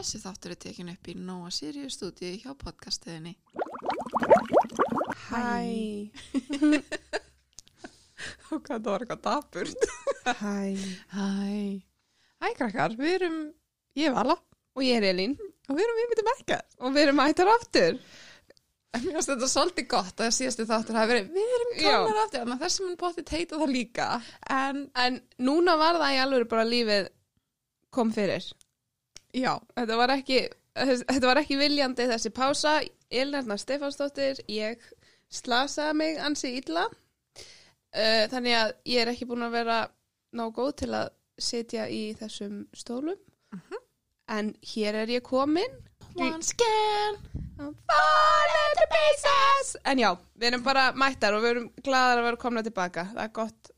Þessi þáttur er tekin upp í Nóa Sirius stúdíu hjá podcastiðinni. Hæ. Og hvað það var eitthvað dapurt. Hæ. Hæ. Hæ krakkar, við erum, ég er Vala Og ég er Elín. og við erum við myndum ekki. Og við erum mættar aftur. Mér finnst þetta svolítið gott að síðastu þáttur hafi verið, við erum komnar aftur, þannig að þessi mun bótti teita það líka. En En núna var það í alveg bara lífið kom fyrir. Já, Þetta var ekki, þetta var ekki viljandi þessi pása. Elín Erna Stefansdóttir, ég slasaði mig ansi illa. Uh, þannig að ég er ekki búin að vera nóg góð til að sitja í þessum stólum. En hér er ég komin. once again. Fall into pieces En já, við erum bara mættar og við erum gladar að vera komna tilbaka Það er gott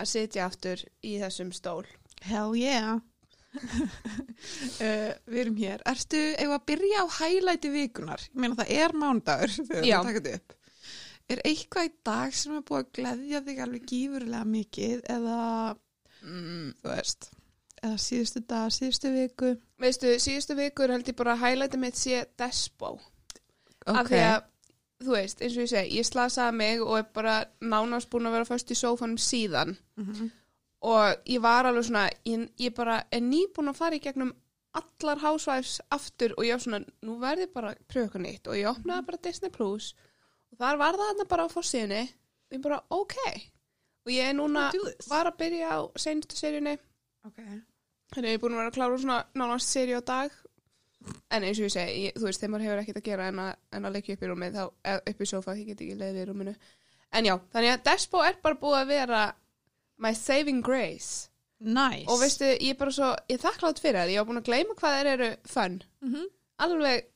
að sitja aftur í þessum stól Hell yeah. Uh, við erum hér. Ertu, eigum að byrja á hælæti vikunar? Ég meina það er mánudagur þegar við taka þetta upp. Er eitthvað í dag sem er búið að gleðja þig alveg gífurlega mikið eða, mm. þú veist, eða síðustu dag, síðustu viku? Veistu, síðustu vikur held ég bara að highlighta mitt sé Despo Af því að, þú veist, eins og ég segi, ég slasaði mig og er bara nánast búin að vera först í sófanum síðan Mhm. Og ég var alveg svona, ég, ég bara er nýbúin að fara í gegnum allar housewives aftur og ég var svona, nú verði bara eitthvað nýtt og ég opnaði bara Disney Plus og þar var það bara á fórsíðunni og ég bara, ok. Og ég er núna, var að byrja á seinustu seríunni, Ok. þannig að ég er búin að vera að klára svona nánast seríu á dag. En eins og ég segi, ég, þú veist, þeim hefur ekkert að gera en að, en að leggja upp í rúmið þá, eða upp í sofa, ég get ekki leiðið í rúminu. En já, þannig að Despo er bara búið að vera my saving grace Nice. og veistu, ég er bara svo, ég er þakklátt fyrir það ég var búin að gleyma hvað þeir eru fun mm -hmm. alveg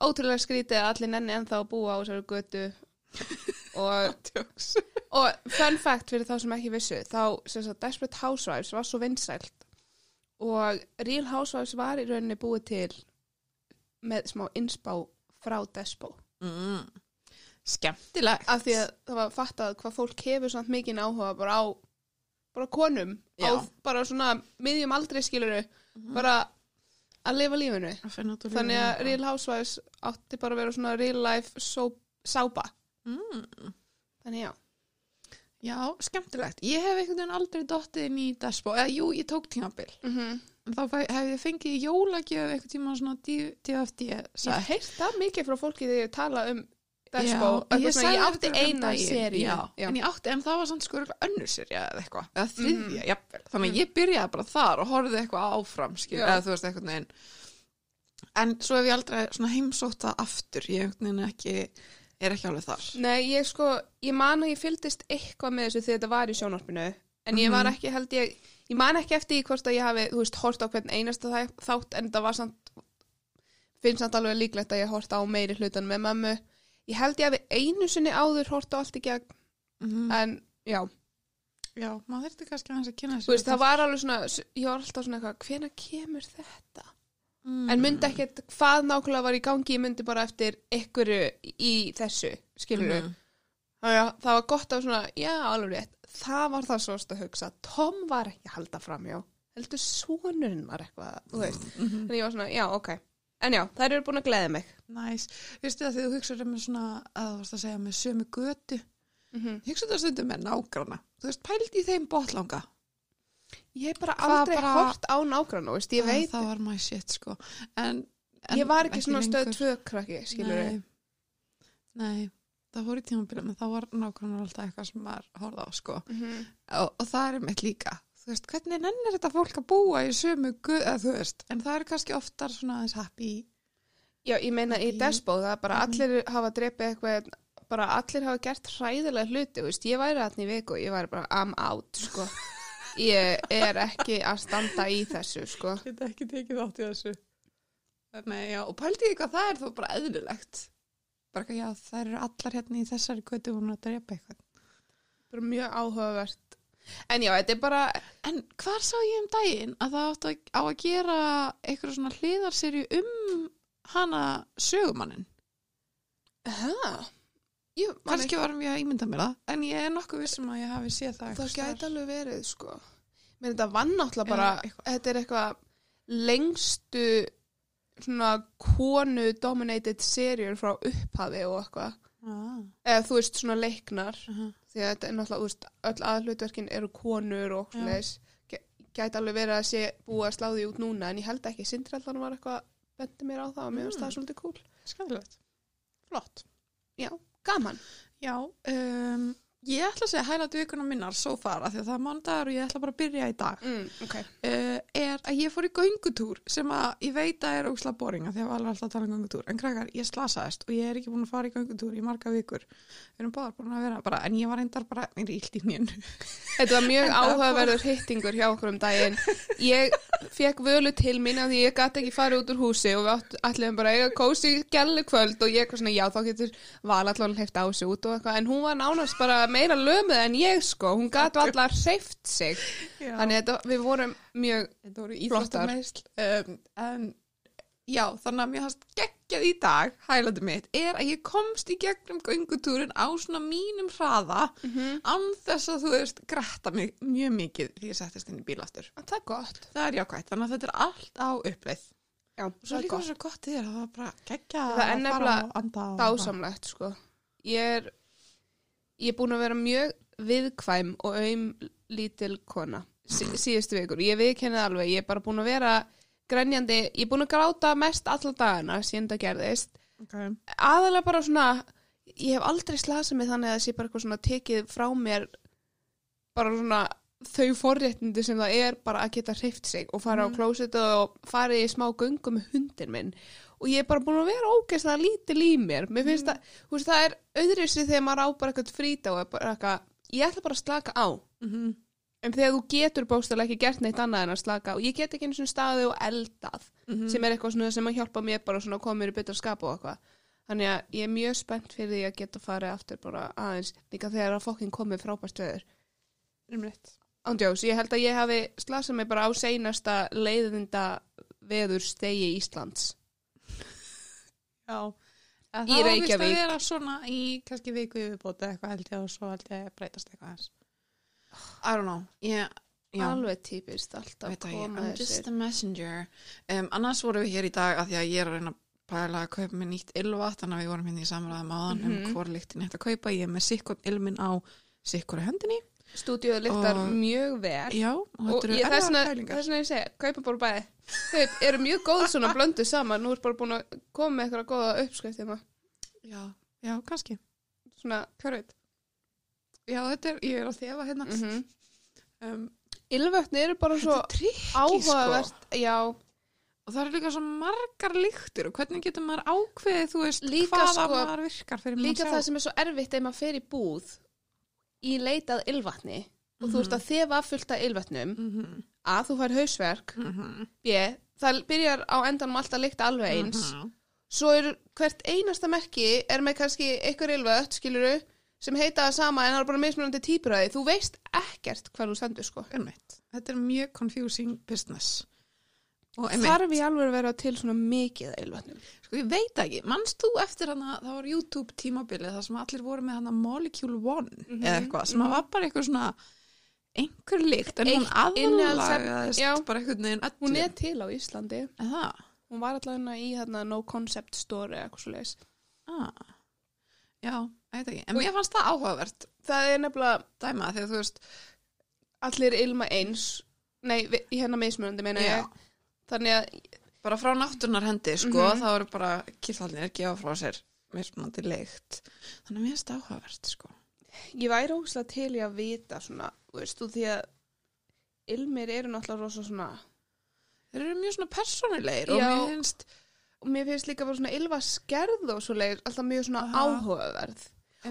ótrúlega skrítið að allir nenni ennþá að búa á þessari götu og, og fun fact fyrir þá sem ekki vissu þá, sem sagt, Desperate Housewives var svo vinsælt og Real Housewives var í rauninni búið til með smá innspá frá Despo Mm. Skemmtilegt. af því að það var fattað hvað fólk hefur samt mikið áhuga bara á bara konum, á Já. bara svona miðjum aldrei skiluru bara að lifa lífinu þannig að Real Housewives átti bara að vera svona real life soap, sápa Mm. þannig já, Já, skemmtilegt. Ég hef einhvern veginn aldrei dottið inn í Despo. Eða, jú, ég tók tímabil. mm En þá fæ- hef ég fengið jólagjöf einhvern tíma svona DFD. ég hef heyrt það mikið frá fólki þegar ég tala um Já, eitthvað ég ég átti um eina Já, en ég átti, en það var samt sko önnur serja eða eitthvað. Eða þriðja, jafnvel. Þannig að ég byrjaði bara þar og horfði eitthvað áfram, skil, eða þú veist eitthvað neginn. En svo hef ég aldrei það aftur. Ég ekki, er ekki alveg þar. Nei, ég sko, ég man að ég fylgdist eitthvað með þessu þegar þetta var í sjónarpinu en ég var ekki, held ég, ég man ekki eftir hvort að ég hafi, þú veist, hort á hvern einasta þátt en það var samt finnst samt alveg líklegt að ég hort á meiri hlutan með mömmu ég held ég hafi einu sinni áður hort á allt í gegn Mm en já, Já, maður þurfti kannski aðeins að kynna þú veist, það var alveg svona ég var alltaf svona eitthvað, hvena kemur þetta mm. en myndi ekkert hvað nákvæmlega var í gangi, ég myndi bara eftir ykkur í þessu, skilur að það var gott að svona, já, alveg rétt. Það var það svo að hugsa. Tom var ekki að halda fram, já. Heldur sonurinn var eitthvað, þú veist. Mhm. Þannig ég var svona, já, ok. En já, þær eru búin að gleða mig. Næs, veistu það þegar þú hugsaður um svona að þú varst að segja með sömu götu Mm -hmm. hugsaðu það stundum með nágrana þú veist, pældi í þeim botlanga Ég hef bara Hvað aldrei bara- hort á nágrann, veist, ég veit. það var my shit sko en, en ég var ekki, svona lengur. stöð tvö krakki, skilur við. nei, það voru tímabilið en það var nágrana alltaf eitthvað sem maður horfði á sko Mm -hmm. og, og það er mitt líka þú veist, hvernig nennir þetta fólk að búa í sömu götu, eða þú veist, en það er kannski oftar svona aðeins happy Já, ég meina í er bara Mhm. allir hafa drepið eitthvað, bara allir hafa gert hræðilega hluti, veist, ég væri þarna í viku ég væri bara, I'm out, sko. Ég er ekki að standa í þessu, sko. Geta ekki tekið þátt í þessu. Nei, já, og pældi ég hvað það er þó bara eðlilegt. Bara ekki, já, það eru allar hérna í þessari götu hún að drepa eitthvað. bara mjög áhugavert en já, þetta er bara En hvar sá ég um daginn að það átt að, á að gera eitthvað svona hliðarserju um hana sögumannin? hæ? Kannski varum ég að ímynda mér það, en ég er nokkuð vissum að ég hafi séð það. ekki, það gæti alveg verið sko menn þetta vann náttúrulega bara eitthvað. þetta er eitthvað lengstu svona konu-dominated serjur frá upphafi og eitthvað ah. eða þú veist svona leiknar uh -huh. Því að þetta er náttúrulega, þú veist, öll aðhlutverkin eru konur og svona þess gæti alveg verið að sé búið að slá því út núna en ég held ekki, Sindrellan var eitthvað bendi mér á það og mér finnst Mm. það svolítið cool skemmtilegt. Flott. Já, gaman. Já, um, ég ætla að segja hælætu vikuna minnar svo fara því að það er mándagur og ég ætla bara að byrja í dag. Mm, Ok, uh, er að ég fór í göngutúr sem að ég veit að er óksla boringa því að ég var alveg alltaf að tala um göngutúr. En krakkar, ég slasaðist og ég er ekki búin að fara í göngutúr í marga vikur. Við erum báðar búin að vera bara en ég var reyndar bara, mér er illt í mjönu þetta var mjög var- áhugaverður hittingur hjá okkur um daginn. Ég fekk völu til mín því ég gæti ekki farið út úr húsi og við ætluðum bara að eiga kósi gælu kvöld og ég eitthvað svona, já þá getur val allan hleyft á sig út og eitthvað. En hún var nánast bara meira lömuð en ég sko, hún gæti allar hreift sig Þannig að við vorum mjög Flottar. um, en já, þannig að mér hast geggjað í dag, hælætu mitt er að ég komst í gegnum göngutúrin á svona mínum hraða Mhm. án þess að þú veist gretta mig mjög mikið því ég settist inn í bíl aftur Það er gott. það er jákvæmt, þannig að þetta er allt á uppleið Já, svo það er líka gott. svo gott þér að það er bara geggja Það er að fara nefnilega og anda og- Dásamlegt, sko. Ég er, ég er búin að vera mjög viðkvæm og aum lítil kona sí, síðustu vikur. Ég viðkennið alveg, ég er bara búin að vera grenjandi, ég er búin að gráta mest alla dagana síðan það gerðist. okay. Aðalega bara svona, ég hef aldrei slasað mig þannig að sé bara eitthvað svona tekið frá mér bara svona þau forréttindi sem það er bara að geta hreift sig og fara á Mhm. klósetu og fara í smá göngu með hundin minn og ég er bara búin að vera ógeðslega lítil í mér. Mér finnst það, þú veist, það er öðruðsig þegar maður á bara eitthvað og eitthvað ég ætla bara að slaka á. Mm -hmm. en þegar þú getur bókstæðlega ekki gert neitt annað en að slaka á og ég get ekki einu svona staði og eldað Mhm. sem er eitthvað svona sem að hjálpa mér bara að koma mér í betra skap og eitthvað. Þannig að ég er mjög spennt fyrir því að geta farið aftur bara aðeins líka þegar að fokkin komið frábært veður. Ándjós, ég held að ég hafi slasað mig bara á seinasta leiðinda veður stegi Íslands Í það var vist að Reykjavík. svona í kannski viku viðbóti eitthvað held ég og svo held ég að breytast eitthvað. I don't know. Ég, já, alveg típist alltaf veit ég, koma I'm just a messenger. Um, annars vorum við hér í dag að því að ég er að reyna að pæla að kaupa mér nýtt ylvat, þannig að við vorum hérna í samræðum áðan Mhm. um hvort líktin eitt að kaupa. Ég er með sikkort ilmin á sikkori hendinni. Stúdíuð lyktar Og- mjög vel Já, og ég, þess erfiðar vegna pælingar. þess vegna ég segi, kaupa bara bæði þau eru mjög góð svona blöndu saman nú er bara búin að koma með eitthvað góða uppskrift hérna. Já, já, kannski. svona Hver veit? Já, þetta er, ég er að þefa hérna. mm -hmm. Um, Ylvötni eru bara svo er trikki, áhugavert sko. já, Og það eru líka svo margar lyktir og hvernig getur maður ákveðið, þú veist, Líka, hvaða sko, maður virkar fyrir líka maður það sem er svo erfitt ef maður fer í búð í leitað ylvatni og þú Mhm. ert að þefa fullt af ylvatnum Mm -hmm. að þú fær hausverk Mm -hmm. B, það byrjar á endanum alltaf að lykta alveg eins Mhm. svo er hvert einasta merki er með kannski einhver ylvött, skiluru sem heita það sama en það er bara mismunandi típur að því þú veist ekkert hvað þú sendur sko Einmitt. Þetta er mjög confusing business. Þarf ég alveg að vera til svona mikið af ylvötnum sko ég veit ekki, mannst þú eftir hana, það var YouTube tímabilið þar sem allir voru með hana Molecule One Mhm, eða eitthvað, sem mhm. var bara eitthvað svona einhver lykt, en hún aðlagaðist já. bara einhvern veginn öllu. hún er til á Íslandi það? hún var allavega í hérna no concept store eða eitthvað svo leiðis Ah. Já, ég veit ekki. En mér fannst það áhugavert það er nefnilega dæma þegar þú veist, allir ilma eins nei, hérna mismunandi meina ég þannig að bara frá náttúrunar hendi, sko, Mhm. þá eru bara killalnir gefa frá sér mismunandi lykt. Þannig að mér finnst það áhugavert, sko. ég væri ógslag til í að vita svona, veist, þú því að ilmir eru náttúrulega rosa svona Þeir eru mjög svona persónulegir og mér finnst og mér finnst líka bara svona ylva skerð og svo leir alltaf mjög svona Aha. áhugaverð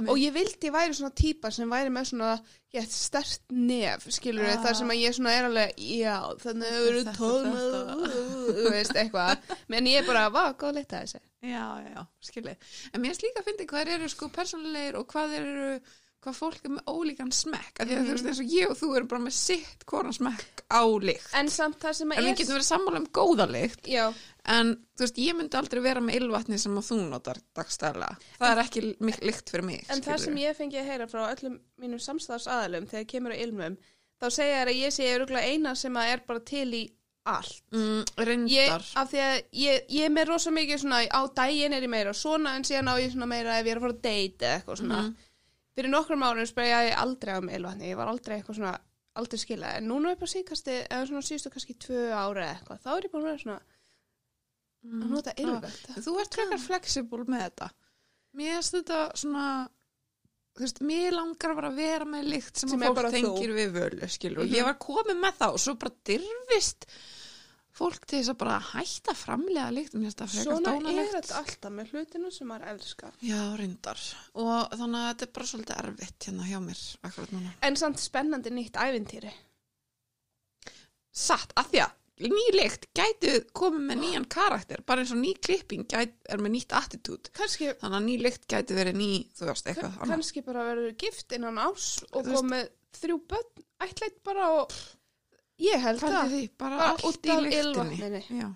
og ég vildi væri svona típa sem væri með svona ég, stert nef, skilur við, Ah. þar sem að ég svona er alveg, já, þannig að eru Þetta, tóma þetta. þú veist, eitthvað menn ég er bara, vá, góð að þessi Já, já, skilji. En mér finnst líka að fyndi hvað eru sko persónulegir og hvað eru, hvað fólk er með ólíkan smekk. Af því að þú veist eins og ég og þú eru bara með sitt hvoran smekk á lykt. en samt það sem að En við getum verið sammála um góða lykt. já, En þú veist, ég myndi aldrei vera með ylvatni sem að þú notar dagstæðlega. Það er ekki lykt fyrir mig. En það sem ég fengi að heyra frá öllum mínum samstæðarsaðalum þegar kemur á ilmum, þá segja þær að ég sé eina sem að er bara til í allt. mm, Ég, af því að ég, ég er með rosa mikið svona, á daginn er ég meira svona en síðan á ég svona meira ef ég er að fara að eða eitthvað svona. Mhm. Fyrir nokkrum árum spreyja ég aldrei á mig ylvatni, ég var aldrei eitthvað svona, aldrei skilað. En núna upp á síkasti, eða svona síðustu kannski tvö ára eitthvað, þá er ég búin að vera svona að nota ylvat. Þú ert frekar flexible með þetta Mér finnst þetta svona þú veist, mér langar bara að vera með lykt sem, Sem að fólk bara þú. tengir við völu skilur, Mhm. ég var komið með það og svo bara dyrfist fólk til þess að bara hætta framlega mér finnst það frekar Svona er dónalegt þetta alltaf með hlutinu sem maður elskar. Já, reyndar og þannig að þetta er bara svolítið erfitt hérna hjá mér akkurat núna En samt spennandi nýtt ævintýri. Satt, að því að ný lykt gæti komið með nýjan karakter bara eins og ný klipping gæti, er með nýtt attitút Kanski, þannig að ný lykt gæti verið ný þú veist, eitthvað annað. kannski bara verður gift innan ás og komið þrjú börn, ætleitt bara og ég held það. því, bara, Bara allt út í af lyktinni ylvatninu. Já,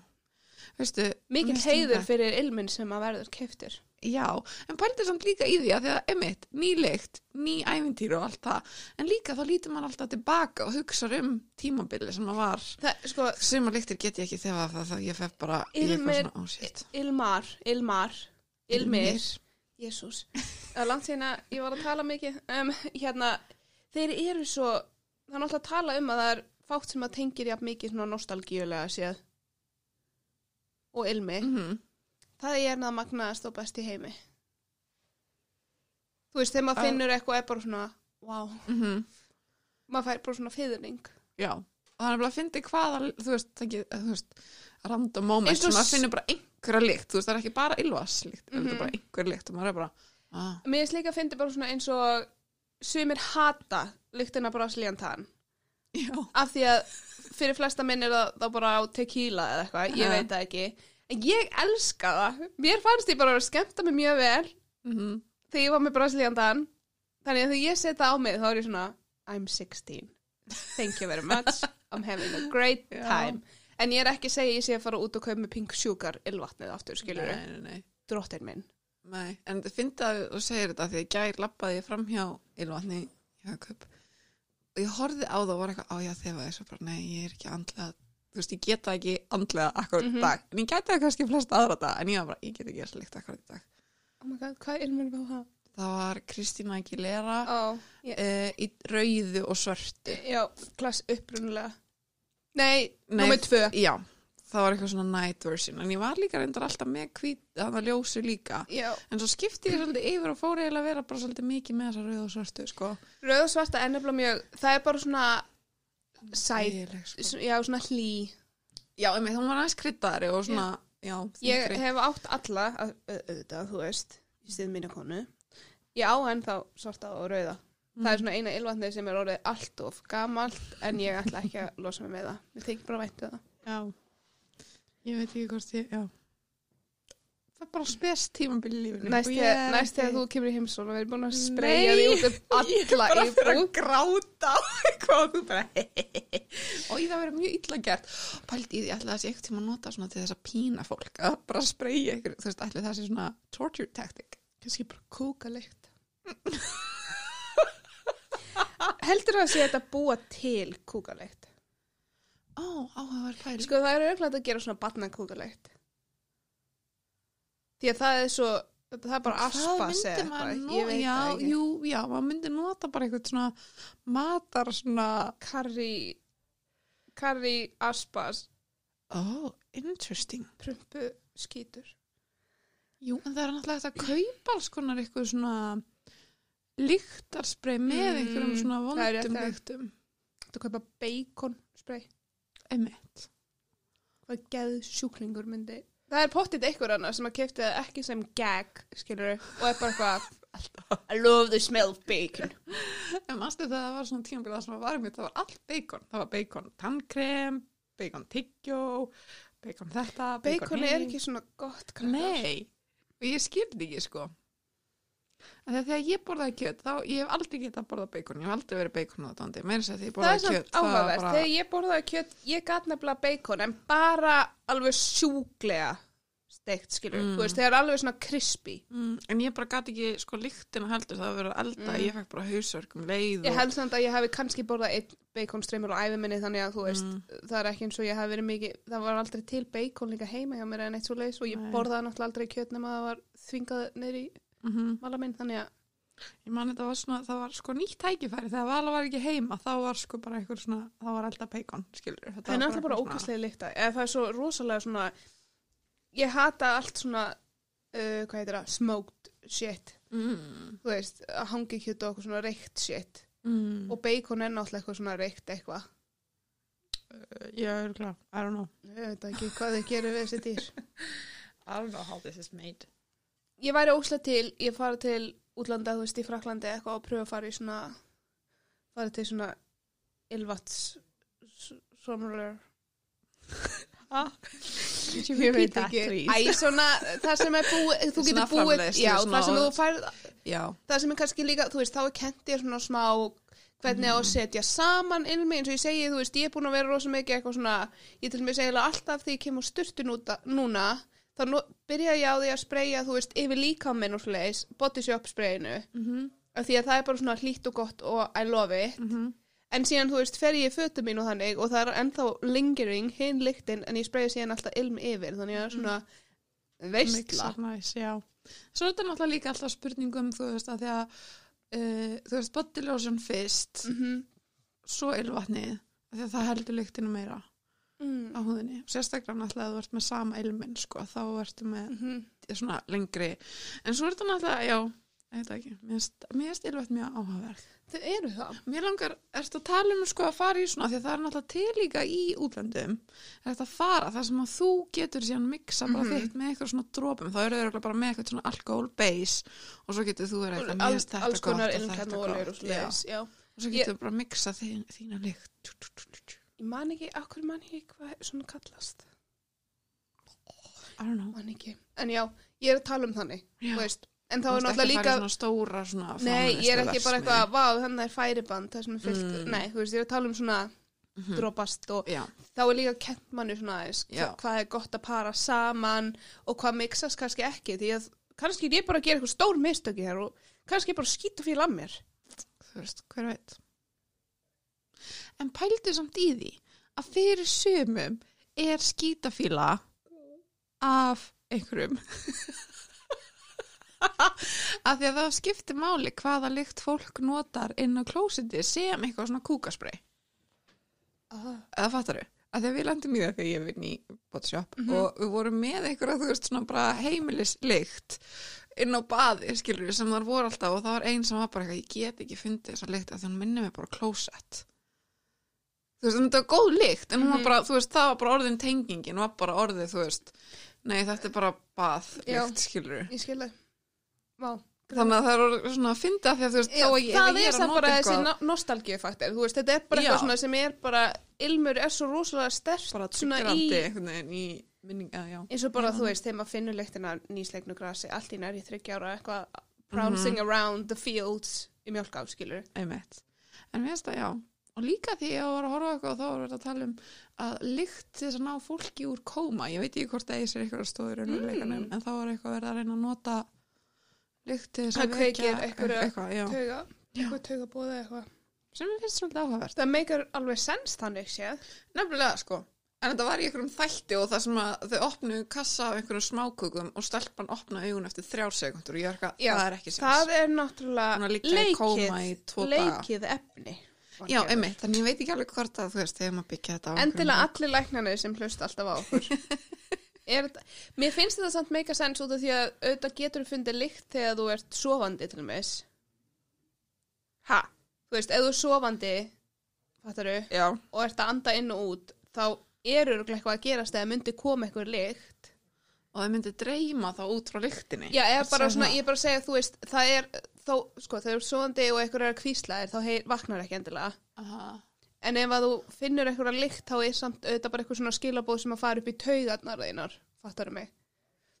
veistu Mikið heiður fyrir ilminn sem að verður keftir. Já, en pældi samt líka í því að því að emitt, ný lykt, ný ævintýr og allt það, en líka þá lítur maður alltaf tilbaka og hugsa um tímabili sem að var, sko, sem að lyktir get ég ekki þegar það, það ég fef bara Ilmir- svona ásýtt Ilmar, Ilmar, Ilmir, Jésús. Er langt síðan að ég var að tala mikið. Um, hérna, þeir eru svo, það er náttúrulega að tala um að það er fátt sem að tengir jafn mikið svona nostalgíulega séð. Og ilmi. mm Það er það magnaðast og best í heimi. Þú veist, þegar maður Að- finnur eitthvað er bara svona, wow, -hmm. maður fær bara svona fyrðning. Já, og það er bara að fyndi hvaða, þú veist, það ekki, þú veist, random moment sem að finnur bara einhverja lykt, þú veist, það er ekki bara ylvaslykt, mm Mhm. -hmm. bara einhverja lykt og maður er bara, ah, Mér finnst líka að fyndi bara svona eins og sumir hata lyktina Brazilian tan. Já, Af því að fyrir flesta minn er það þá bara á tequila eða eitthvað, ég veit það ekki. En ég elska það. Mér fannst ég bara að skemmta mig mjög vel mm þegar ég var með Brazilian tan. Þannig að þegar ég setja á mig þá er ég svona, I'm 16. Thank you very much. I'm having a great Já. time. En ég er ekki að segja ég sé að fara út og kaupa með pink sugar ylvatnið aftur, skilur nei, nei, nei. Drottin minn. Nei, en það finnst að þú segir þetta því að gær lappaði fram hjá ylvatni í hagkaup og ég horfði á það og var eitthvað á já þegar þessu bara nei, ég er ekki andlega þú veist, ég geta ekki andlega akkurat Mhm. í dag en ég geta það kannski flesta aðra dag en ég var bara, ég get ekki þess líkt akkurat í dag Oh my god, hvað er mér með það? það var Kristína Aguilera Ó, ég, uh, í rauðu og svörtu já, klass upprunulega. Nei, Nei, nummer tvö. já, það var eitthvað svona night version en ég var líka reyndar alltaf með hvít það var ljósu líka Já, en svo skipti ég svolítið yfir og fór eiginlega að vera bara svolítið mikið með þessa rauðu og svörtu sko. rauð og svarta nefnilega mjög, það er bara svona Þægileg, sko. já, svona hlý. Já, einmitt, hún var aðeins kryddari og svona, já, Ég þyngri. hef átt alla, að- au- auðvitað, þú veist, í stið mínu konu. Ég á ennþá svarta og rauða. Það er svona eina ylvatnið sem er orðið allt of gamalt, en ég ætla ekki að losa mig með það. Mér þykir bara væntu það. Já, ég veit ekki hvort ég, já. Það er bara spes tímabili í lífinu. Næst þegar, þú kemur í heimsón og við erum búin að spreyja því út um Ég er alla bara að íbúð. gráta á eitthvað og þú bara og ég það verið mjög illa gert pældi í því það sé eitthvað tíma að nota til þess að pína fólk að bara spreyja ykkur þú veist, það sé svona torture tactic Kannski bara kúkalikt. Heldur það að sé þetta búa til kúkalikt? Ó, áhugaverð pæli Sko það er auðvitað að gera svona batna kúkalikt. Því að það er svo, það er bara aspas eða eitthvað, ég veit já, það ekki. jú, já, maður myndi nota bara eitthvað svona matar svona Karri, karri aspas, oh, interesting prumpu, skítur. Jú, en það er náttúrulega hægt að kaupa alls konar eitthvað svona lyktarsprey með Mm, einhverjum svona vondum lyktum Þú kaupa bacon spray, Emmett hvað geð sjúklingur myndi. Það er pottit einhver annað sem að kefti það ekki sem gag, skilur og er bara eitthvað, I love the smell of bacon. En mannstu þegar það var svona tímabilið það sem var mitt, það var allt bacon það var bacon tannkrem, bacon tyggjó bacon þetta, bacon, Bacon er ekki svona gott krakkar. Nei, og ég skildi ekki sko En þegar ég borðaði kjöt þá, ég hef aldrei getað að borða bacon ég hef aldrei verið á þetta meira þess að því ég er borðaði kjöt það var áhugavert. bara- Þegar ég borðaði kjöt, ég gat nefnilega bacon en bara alveg sjúklega steikt, skilur, Mm. þú veist, er alveg svona crispy. mm, en ég bara gati ekki sko lyktina heldur það að vera að elda Mm. ég fekk bara hausverk um leið Ég og- held samt að ég hafi kannski borðað einn baconstreymur á æfiminni þannig að þú veist, Mm. það er ekki eins og ég hafi verið mikið, það var aldrei til bacon líka heima hjá mér en eitt svo leiðis og ég borðaði náttúrulega aldrei kjöt nema að það var þvingað niður í Mhm. mala minn, þannig að Ég man þetta var svona, það var sko nýtt tækifæri. Þegar Vala var ekki heima, þá var sko bara eitthvað svona, þá var elda peikon, skilur þetta það er náttúrulega bara ókastlega líkta, eða það er svo rosalega svona, ég hata allt svona, uh, hvað heitir það, smoked shit, mm, þú veist, að hangi kjöt og eitthvað svona reykt shit. Mm, og bacon er náttúrulega eitthvað svona reykt eitthvað, Ég er klár, I don't know. Ég veit ekki hvað þau gerir við þessi dýr. I don't know how this is made ég væri óslega til, ég fara til útlanda, þú veist, í Fraklandi eitthvað og pröfa að fara í svona fara til svona ylvats svonulur ég veit ekki. æ, svona, það sem er búið þú getur búið, já, það sem og- þú færð það sem er kannski líka, þú veist, þá er kent ég svona smá hvernig að setja saman ilmi eins og ég segi, þú veist, ég er búin að vera rosa mikið eitthvað svona, ég til mig segja alltaf þegar ég kem á styrtu núna þá byrja ég á því að spreyja þú veist, yfir líka minn og sliðis body shop spreyinu, mm af því að það er bara svona hlýtt og gott og I love it. En síðan, þú veist, fer ég fötum mín og þannig og það er ennþá lingering hinn lyktin en ég spreyja síðan alltaf ilm yfir þannig að er svona veistla. Mixar næs, já. Svo er þetta náttúrulega líka alltaf spurningum þú veist að því að uh, þú veist body lotion fyrst mm svo ylvatnið af því að það heldur lyktinu meira mm. á húðinni. Sérstaklega náttúrulega að þú ert með sama ilmin sko, þá ertu með Mm svona lengri. En svo er þetta náttúrulega, já það ekki, mér finnst ylvat mjög áhugaverð þau eru það. Mér langar, ertu að tala um sko að fara í svona, því að það er náttúrulega til líka í útlöndum, er þetta að fara þar sem að þú getur síðan mixa bara Mhm. þitt með eitthvað svona drópum, þá eru þau bara með eitthvað svona alkohol base og svo getur þú verið eitthvað, mér finnst þetta gott og svo getur þú bara að mixa þín, þína lykt. Ég man ekki, akkur man ekki hvað svona kallast I don't know. man ekki, en já, ég er að tala um þannig Já. þú veist, en þá er náttúrulega líka fara í svona stóra svona nei, ég er ekki bara eitthvað, vá, þannig er færiband það er fyllt, Mm. nei, þú veist, ég er að tala um svona Mhm. dropast og Já, þá er líka kent manni svona aðeins hvað er gott að para saman og hvað mixast kannski ekki því að kannski er ég bara gera eitthvað stór mistöki hér og kannski er bara skýta fyrir að mér þú veist, hver veit. En pældu samt í því að fyrir sumum er skítafíla af einhverjum. af því að það skiptir máli hvaða lykt fólk notar inn á klósiti sem eitthvað svona kúkasprey. ah. Eða fattar þau? Af því að við landum í það þegar ég vinn í botshop Mhm. og við vorum með einhverja, þú veist, svona bara heimilislykt inn á baði, skilur við, sem þar voru alltaf og það var einn sem var bara eitthvað, ég get ekki fundið þessa lykt því hann minnir mig bara klósett. Þú veist, þetta var góð lykt, en var Mhm. bara, veist, það var bara orðin tengingin, var bara orðið, þú veist, nei, þetta er bara bað Já. lykt, skilur við. ég skil það Vá. Þannig að það er svona að af því að þú veist, Já, að ég, það er að nota bara þessi eitthvað, no nostalgíufaktor þú veist, þetta er bara Já. eitthvað svona sem er bara ilmur er svo rosalega stert bara tryggrandi í eins og bara Já. þú veist, þegar maður finnur lyktina nýsleiknu grasi, allt í næri þryggjára eitthvað Mhm. around the fields í mjölká, skilur einmitt. En mér finnst það, já. Og líka því að ég var að horfa eitthvað og þá var verið að tala um að lykt þess að ná fólki úr kóma. Ég veit ekki hvort það eigi sér eitthvað stóður Mm. en þá var eitthvað verið að reyna að nota lykt þess að einhverja- eitthvað, tauga, bóða eitthvað Sem mér finnst svolítið áhugavert. það meikar alveg sens þannig séð Nefnilega, sko. En þetta var í einhverjum þætti og það sem að þau opnuðu kassa af einhverjum smákukum og stelpan opnaði augun eftir þrjár sekundur og ég er Já, það er ekki sens. það er að náttúrulega leikið, leikið efni Já, einmitt, þannig ég veit ekki alveg hvort að þú veist, þegar maður byggja þetta á endilega allir læknarnir sem hlusta alltaf á okkur. Er, mér finnst þetta samt meika sens út af því að auðvitað getur fundið lykt þegar þú ert sofandi til dæmis. Ha, þú veist, ef þú er sofandi fattaru, og ert að anda inn og út þá eru örugglega eitthvað að gerast eða myndi koma eitthvað lykt og það myndi dreyma þá út frá lyktinni. já, eða Ertu bara svona, ég er bara að segja þú veist, það er þó, sko, þegar þú er sofandi og eitthvað er að kvísla þér, þá heyr, vaknar ekki endilega Aha. En ef að þú finnur eitthvað lykt þá er samt auðvitað bara eitthvað svona skilabóð sem að fara upp í taugarnar þeinar, fattar mig.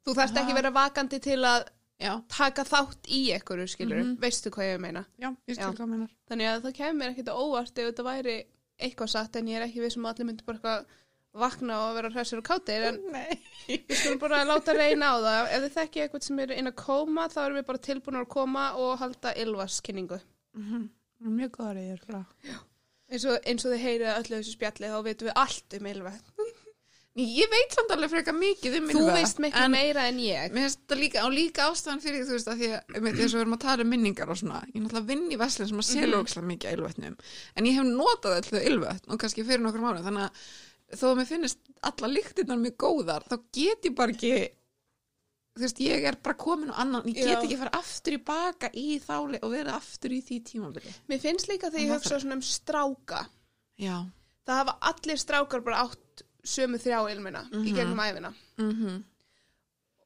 Þú þarft ekki Aha. vera vakandi til að Já, taka þátt í eitthvað, skilur, Mhm. veistu hvað ég meina. já, ég skil hvað minnar. Þannig að það kemur ekkert óvart ef þetta væri eitthvað satt en ég er ekki við sem allir myndi bara eitthvað vakna og vera hressir og kátir en Nei. við skulum bara láta reyna á það ef þið þekki eitthvað sem er inn að koma þá erum við bara tilbúin að koma og halda ylvaskynningu Mhm. Mjög góðar í þér, frá. eins og, eins og þið heyrið öllu þessu spjalli þá veitum við allt um ylva Ég veit samt alveg frekar mikið um þú Ylva, veist miklu en meira en ég líka, og líka ástæðan fyrir þú veist, að því að um, þess að við erum að tala um minningar og svona, ég er náttúrulega vinn í Veslin sem að selur Mhm. ókslega mikið af ylvötnum, en ég hef notað og að þó að mér finnist alla lyktirnar mjög góðar, þá get ég bara ekki, þú veist, ég er bara komin á annan, ég get ekki fara aftur í baka í þáli og vera aftur í því tímabili. mér finnst líka þegar ég Það hugsa svona um stráka. Já. það hafa allir strákar bara átt sömu þrjá ilmina í Mhm. gegnum æfina Mm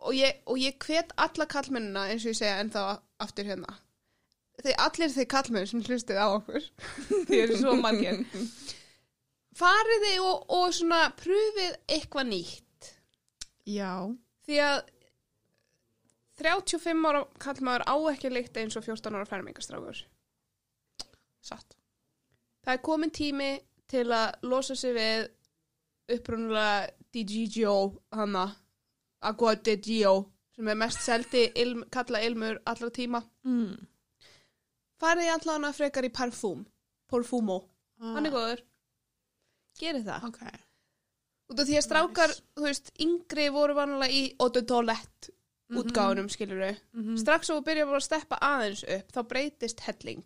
og ég, og ég hvet alla kallmennina eins og ég segja ennþá aftur hérna. Þeir allir þeir kallmenn sem hlustið á okkur. Því eru svo margir farið þið og, og svona pröfið eitthvað nýtt Já. því að 35 ára kallmaður á ekki líkt eins og 14 ára fermingastrákur Satt. það er komin tími til að losa sig við upprunulega DGGO hana Agua de Gio sem er mest seldi ilm, kalla ilmur allra tíma Mm. farið ég allan að frekar í parfum Parfumo, Ah, hann er góður gerið það Ok. út af því að strákar, Nice. þú veist, yngri voru vanlega í Eau de Toilette Mhm. útgáfunum, skilur við Mhm. strax og byrja að steppa aðeins upp þá breytist helling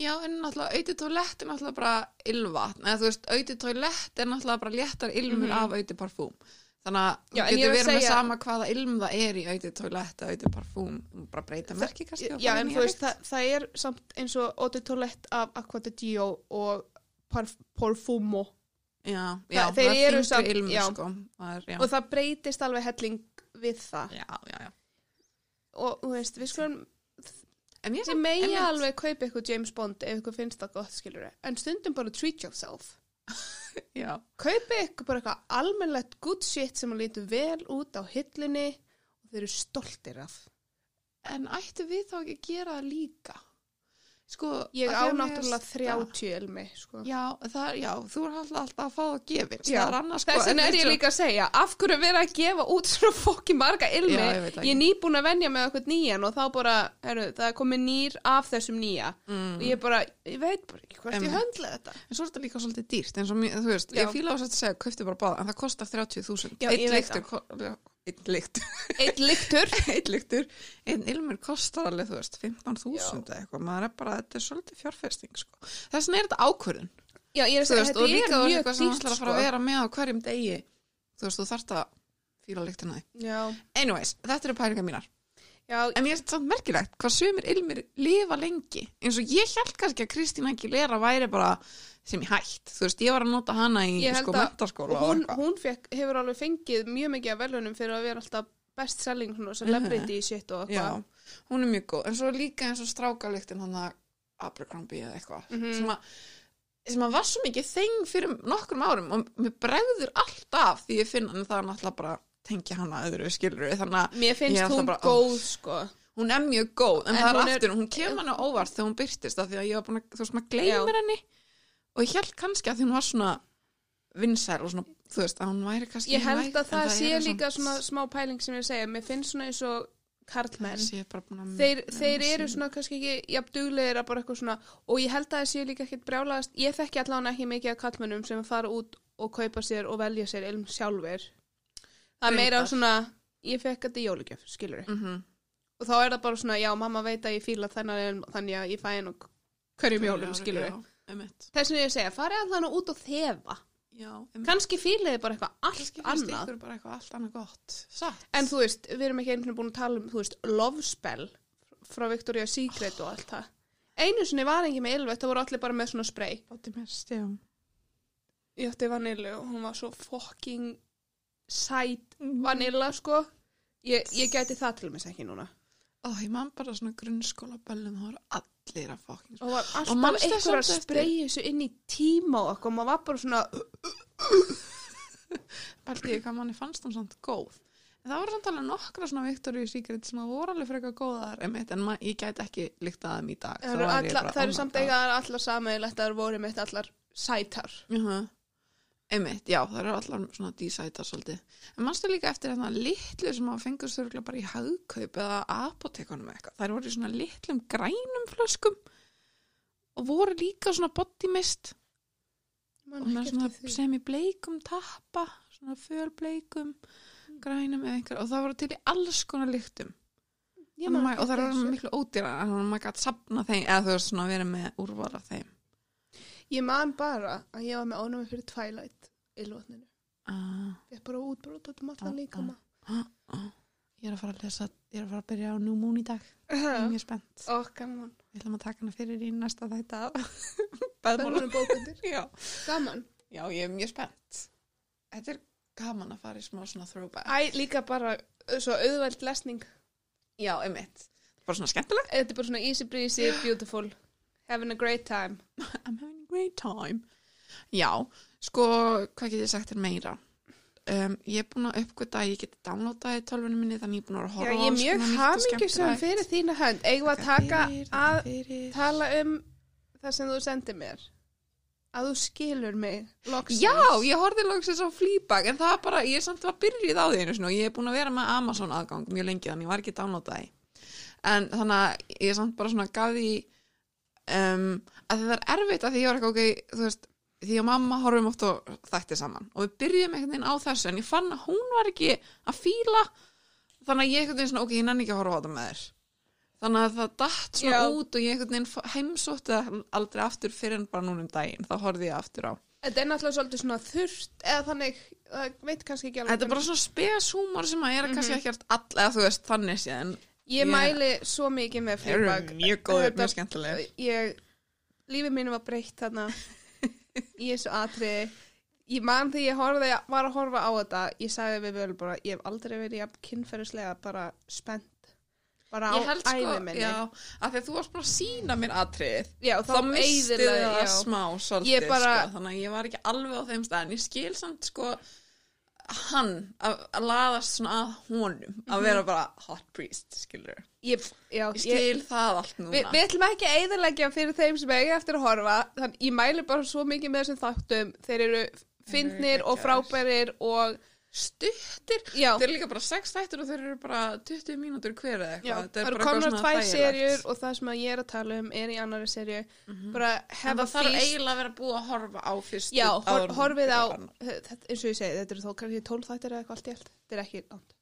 Já, en náttúrulega auðvitað toilett er náttúrulega bara ylvatn, eða þú veist, auðvitað toilett er náttúrulega bara léttar ilmur Mhm. af auðvitað parfúm. Þannig að þú getur er verið með segja- sama hvaða ilm það er í auðvitað toilett eða auðvitað parfúm, bara breyta merki kannski. Já, en þú veist, það, það er samt eins og Toilette af Aqua de Gio og parf, Parfumo Já, já, það- þeir það er þingri já. sko. Og það breytist alveg helling við það og þú veist, við skulum En ég einmitt. alveg kaupa eitthvað James Bond ef ykkur finnst það gott, skilur við en stundum bara treat yourself kaupa ykkur bara eitthvað almennlegt good shit sem að lítur vel út á hillunni og þeir eru stoltir af en ættu við þá ekki að gera það líka? Sko, ég að á að náttúrulega finnst 30 elmi sko. Já, það já, þú er alltaf, að fá það gefið. Já, annars, sko, Þess en vegna er ég líka að segja, af hverju er verið að gefa út svona fokki marga ilmi, Já, ég ég er nýbúin að venja með okkur nýjan og þá bara, heru, það er komið nýr af þessum nýja Mm. og ég bara, ég veit bara ekki hvert ég höndla þetta. En svo er þetta líka svolítið dýrt, eins og þú veist, Já. ég fíla á þess að segja, kaufti bara báða, en það kostar 30.000. Já, Einn ég veit lyktur, einn lyktur, Eitt lyktur, einn ilmur kostar alveg, þú veist, 15.000 eða eitthvað, maður er bara, þetta er svolítið fjárfesting, sko. Þess vegna er þetta ákvörðun, já ég er að segja, veist, og þetta líka er þú veist, mjög eitthvað sem þú dýrt ætlar að fara sko. að vera með á hverjum degi, þú veist, þú þarft að fíla lyktina því. Já, Anyways, þetta eru pælingar mínar. já, En mér finnst samt merkilegt hvað sumir ilmir lifa lengi. Eins og ég held kannski að Kristín sem ég hætt. Þú veist, ég var að nota hana í sko að mentaskóla og hún, hún fekk, hefur alveg fengið mjög mikið af velunum fyrir að vera alltaf best selling svona, celebrity shit og eitthvað. hún er mjög góð. En svo líka eins og strákalyktin hann að Abercrombie eða eitthvað. Mhm. Sem að sem að var svo mikið þeng fyrir nokkrum árum og mér bregður alltaf því ég finn en það er náttúrulega bara tengja hana öðru skilur þannig að Mér finnst hún bara, góð, sko. hún er mjög góð en, En það er aftur, hún kemur hana óvart þegar hún byrtist af því að ég var búin að, þú veist, maður gleymir henni og ég held kannski að því hún var svona vinsæl og svona, þú veist, að hún væri kannski Ég held væg, að en það sé líka samt- svona smá pæling sem ég segja. Mér finnst svona eins og karlmenn. að Þeir, þeir eru svona kannski ekki jafn duglegir að bara eitthvað svona og ég held að það sé líka ekkert brjálaðast ég þekki allan ekki mikið af kallmennum sem fara út og kaupa sér og velja sér ilm sjálfur það er meira svona ég fekk þetta í jólugjöf, skilur Mhm. og þá er það bara svona, já, mamma veit að ég fíla þennan þannig að ég fæ henn og hverjum jólum, skilur Já. Þess vegna ég segja, farið allan út og þefa kannski fíliði bara eitthvað allt annað bara eitthvað allt annað gott Satt. En þú veist, við erum ekki einhvern veginn búin að tala um, þú veist, love spell frá Victoria's Secret og allt það. Einu sinni var ekki með ylvett, það voru allir bara með svona spray. Bátti mest, já Ég átti vanillu og hún var svo fucking sæt vanilla, sko. Ég, ég gæti það til mér ekki núna. Ó, ég man bara svona grunnskóla böllum það voru allir að fokkin Og alltaf manstu einhver að spraya þessu inn í tíma og eitthvað, maður var bara svona, Bælti ég hvað manni fannst hún samt góð En það voru samt alveg nokkra svona Victoria's Secret sem voru alveg frekar góðar einmitt, en ma- ég gæti ekki líkt að þeim í dag það eru, það oh samt God. eiga allar sammeðilegt að það voru mitt allar sætar. Jaha. Einmitt, já, það eru allar svona dísætar svolítið. En mannstu líka eftir þarna litlu sem að fengur störgla bara í hagkaup eða apotekunum eitthvað. Það voru í svona litlum grænum flöskum og voru líka svona body mist Man og með svona eftir því. sem í bleikum tappa, svona fölbleikum, grænum eða einhver og það voru til í alls konar lyktum. Ég og, man ma- ekki og það eru miklu ódýra þannig að maður gæti sapna þeim eða þú veist svona verið með úrval af þeim Ég man bara að ég var með ónæmi fyrir Twilight í lótninu. uh, Ég er bara útbrót út um Ah, allan líkama. ég er að fara að lesa ég er að fara að byrja á New Moon í dag ég er Ó, mjög spennt gaman. við ætlum að taka hana fyrir í næsta beðmálum er bókundir. já. Gaman. já, ég er mjög spennt þetta er gaman að fara í smá svona throwback Æ, líka bara svo auðveld lesning. já, einmitt bara svona skemmtilegt Þetta er bara svona easy breezy, beautiful. Having a great time. I'm having great time já, sko, hvað get ég sagt þér meira um, ég er búin að uppgöta að ég geti downloadaði tölvunum minni þannig ég er búin að að Já, horfa ég er mjög hamingjusum skemmtilegt. fyrir þína hönd. Eigum að taka fyrir, að fyrir. tala um það sem þú sendir mér. Að þú skilur mig loksins. Já, ég horfði loksins á Fleabag en það bara, ég er samt að byrjuð á því einu sinni og ég er búin að vera með Amazon aðgang mjög lengi þannig ég var ekki að downloada því en þannig að ég samt bara svona því um, að það er erfitt að því ég var ekki ok, þú veist því að mamma horfum oft á þætti saman og við byrjum einhvern veginn á þessu en ég fann að hún var ekki að fíla þannig að ég einhvern veginn svona, ok, ég nenni ekki að horfa á þetta með þér þannig að það datt svona Já. út og ég einhvern veginn heimsótti aldrei aftur fyrir en bara núna um daginn þá horfði ég aftur á Þetta er náttúrulega svolítið svona þurft eða þannig, það veit kannski ekki alveg. Þetta er bara svona speshúmor sem að er kannski ekki all, eða þú veist, þannig séðan Ég ég- mæli svo mikið með Þeir eru Fleabag. mjög Þetta- mjög skemmtilegir. Ég, lífið mínu var breytt þarna í þessu atriði. Ég man þegar ég horfði, var að horfa á þetta, ég sagði við vel bara, ég hef aldrei verið jafn kynferðislega bara spennt. Bara á Ég sko, ævi minni. já, að því að þú varst bara að sína mér atrið Já, þá misti það smá svolítið, Ég sko, þannig að ég var ekki alveg á þeim stað en ég skil samt sko hann að, að laðast svona að honum að vera bara hot priest, skilur Ég, já, ég skil það allt núna. Vi, við ætlum ekki að eyðileggja fyrir þeim sem eiga eftir að horfa þannig ég mæli bara svo mikið með þessum þáttum. Þeir eru fyndnir og frábærir og stuttir, þeir eru líka bara sex þættir og þeir eru bara 20 mínútur hver eða eitthvað. Það er eru komnar tvær serjur og það sem að ég er að tala um er í annari serju bara En hef það að þarf eiginlega að vera búið að horfa á fyrstu já, hor, en horfið á eins og ég segi, þetta eru þó kannski tólf þættir eða eitthvað allt í allt. Þetta er ekki langt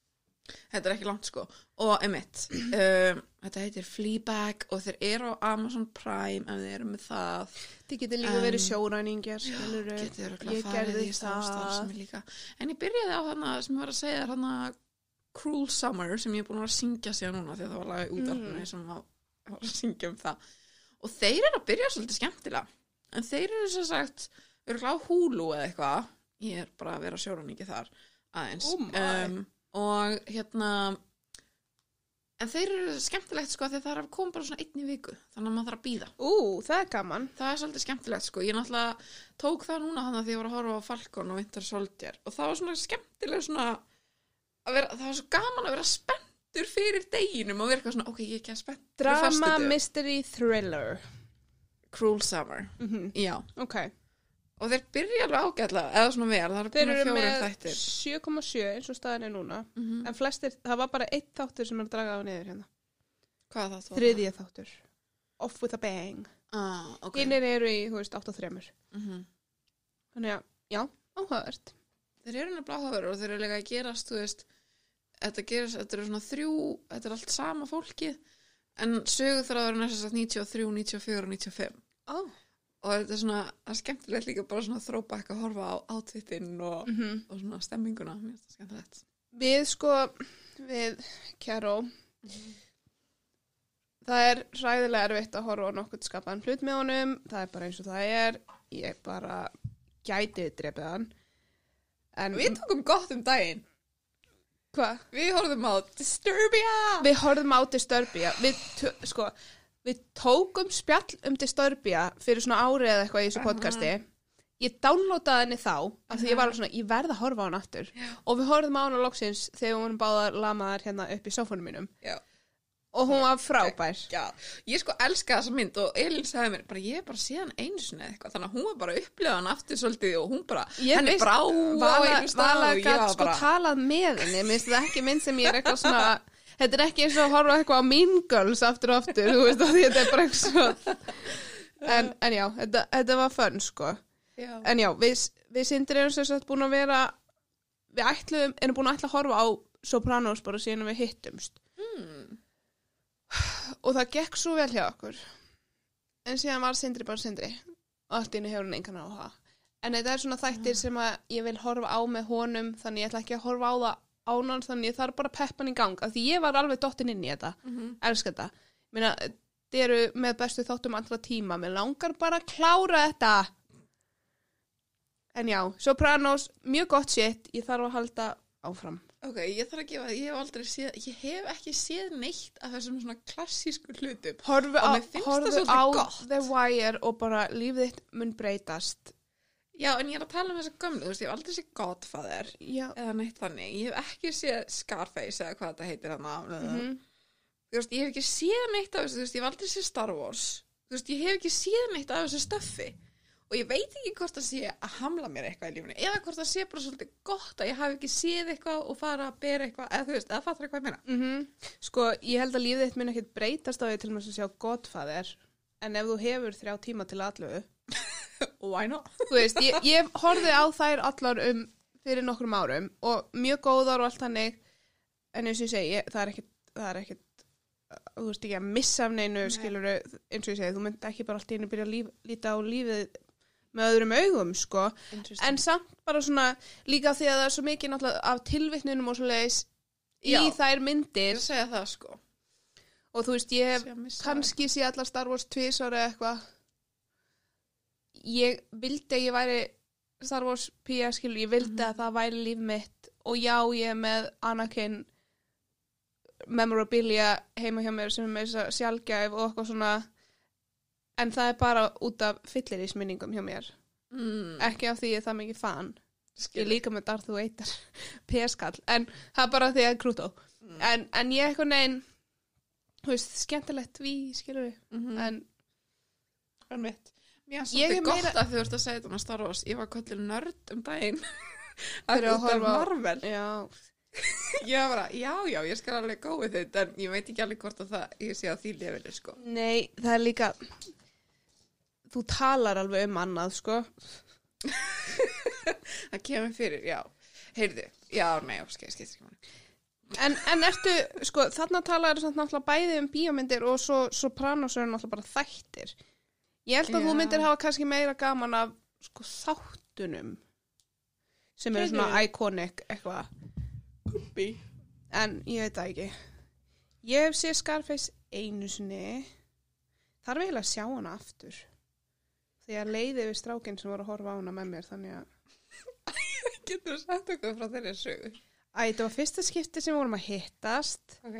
Þetta er ekki langt sko. Og emitt um, þetta heitir Fleabag og þeir eru á Amazon Prime ef þeir eru með það. Þið getur líka En- verið sjóræningjar skilur getur örugglega ég farið gerði í þá það starfsemi líka. En ég byrjaði á þarna sem ég var að segja þarna Cruel Summer sem ég er búin að vera að syngja síðan núna því að það var lagið útvarpinu Mm. sem var, að syngja um það. Og þeir eru að byrja svolítið skemmtilega. En þeir eru sem sagt örgulega á húlu eða eitthvað. Ég er bara að vera sjóraningi þar aðeins. Oh. Og hérna en þeir eru skemmtilegt sko því að það að koma bara svona einn í viku þannig að maður þarf að býða ú, það er gaman. Það er svolítið skemmtilegt sko. Ég náttúrulega tók það núna þannig að því ég var að horfa á Falcon og Winter Soldier og það var svona skemmtileg svona vera, það var svo gaman að vera spenntur fyrir deginum og vera eitthvað svona ok, ég er ekki að spennt drama, mystery, thriller. Cruel Summer, mm já. Ok og þeir byrja alveg ágætlega, eða svona vel það Þeir eru eru búin að fjóra með þættir 7,7 eins og staðan er núna. Mhm. en flestir, það var bara eitt þáttur sem er að draga á niður hérna. Hvað það þá? þriðja þáttur. Off with a bang. Ah, ok. Hinnir eru í, þú veist, 8 og 3 Mhm. Þannig að, já, áhugavert. Þeir eru nefnilega áhugaverður og þeir eru líka að gerast þú veist, þetta gerast þetta eru svona þrjú, þetta er allt sama fólkið en er næst að 93, 94 og 95 oh. Og þetta er svona, það er skemmtilegt líka bara svona throwback að horfa á outfitinn og, mm og svona stemminguna, mér finnst það skemmtilegt. Við sko, við Kjæró Það er ræðilega erfitt að horfa á nokkuð skapaðan hlut með honum. Það er bara eins og það er. Ég bara gæti drepið hann. En Við tókum gott um daginn. Hvað? Við horfðum á Disturbia. Við horfðum á Disturbia. Við, sko, við tókum spjall um Disturbia fyrir svona árið eða eitthvað í þessu podcasti. Ég downloadaði henni þá af því ég var alveg svona, ég verð að horfa á hann aftur. Og við horfðum á hana loksins þegar við vorum báða lamaðar hérna upp í sófónum mínum. Já. og hún var frábær. Já, ég sko elska þessa mynd og Elin sagði mér, bara ég er bara síðan einu sinni eða eitthvað, þannig að hún var bara að upplifa hann aftur svolítið og hún bara, Ég henni veist- brá á Vala, einu stað Vala og ég var sko bara, talað með henni. Mér finnst það ekki mynd Þetta er ekki eins og að horfa eitthvað á Mean Girls aftur og aftur, þú veist að þetta er bara eitthvað svo en, en já, þetta, þetta var fönn sko. Já, En já, við, við sindri erum sem sagt búin að vera við ætluðum, erum búin að ætla að horfa á Sopranos bara síðan við hittumst. Hmm, og það gekk svo vel hjá okkur. En síðan var sindri bara sindri. Og allt inni hefur hann engan á það en þetta er svona þættir sem að ég vil horfa á með honum þannig ég ætla ekki að horfa á það ánan þannig ég þarf bara peppan í gang af því ég var alveg dottin inn í þetta mhm. elska þetta Meina, þið eru með bestu þáttum allra tíma mér langar bara að klára þetta en já Sopranos, mjög gott shit ég þarf að halda áfram Ok, ég þarf að gefa, ég hef aldrei séð, ég hef ekki séð neitt af þessum svona klassísku hlutum. horfi Og á, svolítið á. The Wire og bara lífið þitt mun breytast Já, en ég er að tala um þessa gömlu, þú veist, ég hef aldrei séð Godfather já, eða neitt þannig. Ég hef ekki séð Scarface eða hvað þetta heitir hann mhm Þú veist, ég hef ekki séð neitt af þessu, þú veist, ég hef aldrei séð Star Wars. Þú veist, ég hef ekki séð neitt af þessu stöffi. Og ég veit ekki hvort það sé að hamla mér eitthvað í lífinu. Eða hvort það sé bara svolítið gott að ég hafi ekki séð eitthvað og fara að bera eitthvað, eða þú veist, eða fattar eitthvað meina. Mm Sko, ég held að lífið þitt mun ekkert breytast á því til þess að sjá Godfather en ef þú hefur þrjá tíma til allu Why not? þú veist, ég, ég horfði á þær allar um fyrir nokkrum árum og mjög góðar og allt hannig en eins og ég segi, ég, það er ekkert það er ekkert, þú veist ekki að missa af neinu Nei. skilur, eins og ég segi, þú myndi ekki bara allt í einu byrja að líf, líta á lífið með öðrum augum, sko en samt bara svona, líka því að það er svo mikið náttúrulega af tilvittnunum og svo leiðis í Já. þær myndir það, sko. og þú veist, ég hef kannski sé allar Star Wars tvisar eða eitthvað ég vildi að ég væri Star Wars pía skilur, ég vildi að það væri líf mitt. Og já, ég er með Anakin memorabilia heima hjá mér sem er með sjálfgæf og eitthvað svona. En það er bara út af fyllir í sminningum hjá mér. Mm, ekki af því ég er það mikið fan. Ég skil er líka með Darth Vader PS-kall, en það er bara því að Krútó Mm. en, en ég eitthvað neginn þú veist, skemmtilegt við, skilur við. Mhm. en En mitt. Er Ég er svolítið gott meira- að þú ert að segja þetta með Star Wars. Ég var kollið nörd um daginn. Að af horfa á- Marvel. já, Ég bara, já, já, ég skal alveg góið þetta, en ég veit ekki alveg hvort að það, ég sé að því lefili, sko. nei, það er líka þú talar alveg um annað, sko Það kemur fyrir, já. Heyrðu, já, nei, ok, skeitt ekki máli. en, en ertu, sko, þarna samt náttúrulega bæði um bíómyndir og svo Sopranos eru náttúrulega bara þættir ég held að Já. þú myndir hafa kannski meira gaman af sko þáttunum sem eru svona iconic eitthvað Kuppi. en ég veit það ekki ég hef séð Scarface einu sinni þarf eiginlega að sjá hana aftur því að leiði við strákinn sem var að horfa á hana með mér þannig að Getur þú sagt okkur frá þeirri sögu? Æ, þetta var fyrsta skipti sem við vorum að hittast Ok.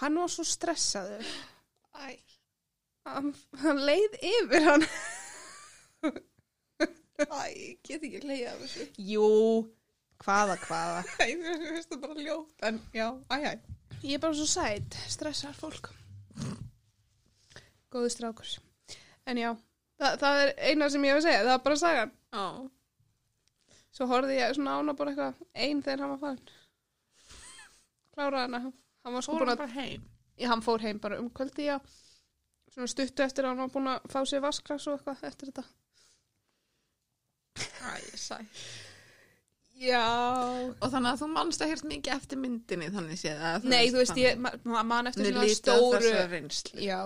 hann var svo stressaður Æ. hann, hann leið yfir hann Æ, get ekki leiðið af þessu. jú, hvaða hvaða Æ, mér finnst það bara ljótt, en já, æ, æ. ég er bara svo sætt, stressar fólk góðu strákur en já, það, það er eina sem ég hef að segja, það er bara sagan Á. Svo horfði ég svona á hana bara eitthvað einn þegar hann var farin. Kláraði hana. Hann var sko Fór búin hann að, bara heim. já, hann fór heim bara um kvöldi, já. Svona stuttu eftir að hann var búin að fá sér vasklas og eitthvað eftir þetta. Æ, sæ. Já. Og þannig að þú manst að hérst mikið eftir myndinni, þannig séð að Nei, þú veist, ég ma- ma- man eftir svona stóru. Já.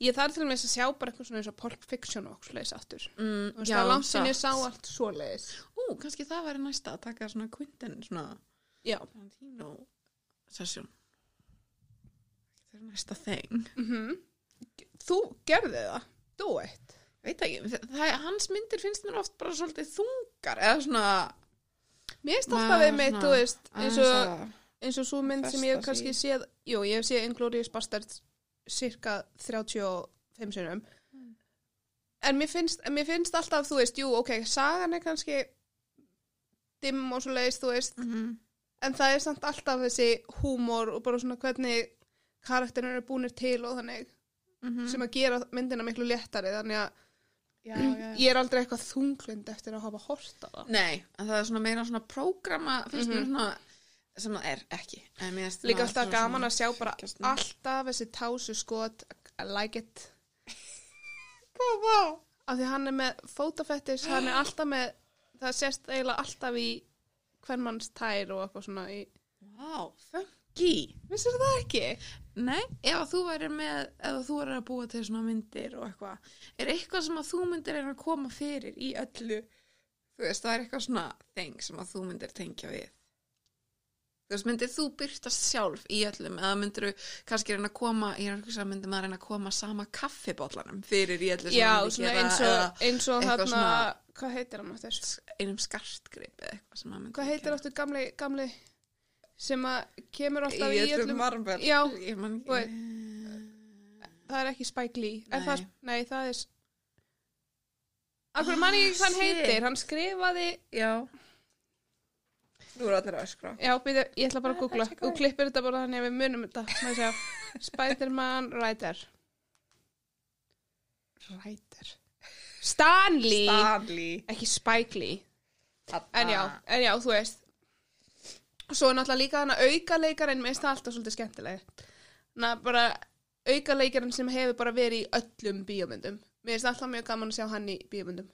Ég þarf til og með að sjá bara eitthvað svona eins og Pulp Fiction og svoleiðis aftur. Mm, veist, það er langt sinni sá allt svoleiðis. Ú, kannski það væri næsta að taka svona Quentin, svona Já. Tarantino session. Það er næsta þeng. Mm Þú gerði það. Do it. Veit ekki, það, hans myndir finnst mér oft bara svolítið þungar, eða svona... Mér finnst alltaf við mitt, þú veist, eins og... eins og svo mynd sem ég kannski séð jú, ég hef séð Inglourious Basterds cirka 35 sinum Mm. en mér finnst, mér finnst alltaf, þú veist, jú, ok sagan er kannski dimm og svo leiðist, þú veist, Mhm. en það er samt alltaf þessi húmor og bara svona hvernig karakterin eru búnir til og þannig Mhm. sem að gera myndina miklu léttari þannig að já, já, ég er aldrei eitthvað þunglund eftir að hafa hort á það Nei, það er svona meira svona prógrama finnst mér Mhm. svona sem það er ekki líka alltaf gaman að sjá bara alltaf þessi tásu skot I like it Hvað var? af því hann er með fótafettis hann er alltaf með það sést eiginlega alltaf í hvern manns tær og eitthvað svona í Vá, funky vissir það ekki? Nei, ef að þú væri með ef að þú væri að búa til svona myndir og eitthvað er eitthvað sem að þú myndir reyna að koma fyrir í öllu? Þú veist, það er eitthvað svona þeng sem að þú myndir tengja við. Þú veist, myndir þú byrtast sjálf í öllum? Eða myndir þú kannski reyna að koma ég er eitthvað sem myndir maður reyna að koma sama kaffibóllanum fyrir í öllu sem Já, myndi svona gera, eða eins og þarna hvað heitir hann aftur? s- einum skartgrip eða eitthvað sem maður myndi Hvað heitir aftur gamli, gamli sem að kemur alltaf í, öllum marmvel Já, ég man ekki. það er ekki Spike Lee. Nei. það, nei, það er Akkur mann ég ekki hann Ah, shit. heitir? Hann skrifaði, já. Nú er allir að öskra. Já, byrju, ég ætla bara að googla. og klippir þetta bara þannig að við munum þetta Má ég sjá. Spider-Man Writer Writer Stanley Stanley ekki Spike Lee. En já, Ah. en já, þú veist svo er náttúrulega líka hann að auka leikarinn það alltaf svolítið skemmtileg þannig að bara auka leikarinn sem hefur bara verið í öllum bíómyndum. Mér finnst alltaf mjög gaman að sjá hann í bíómyndum.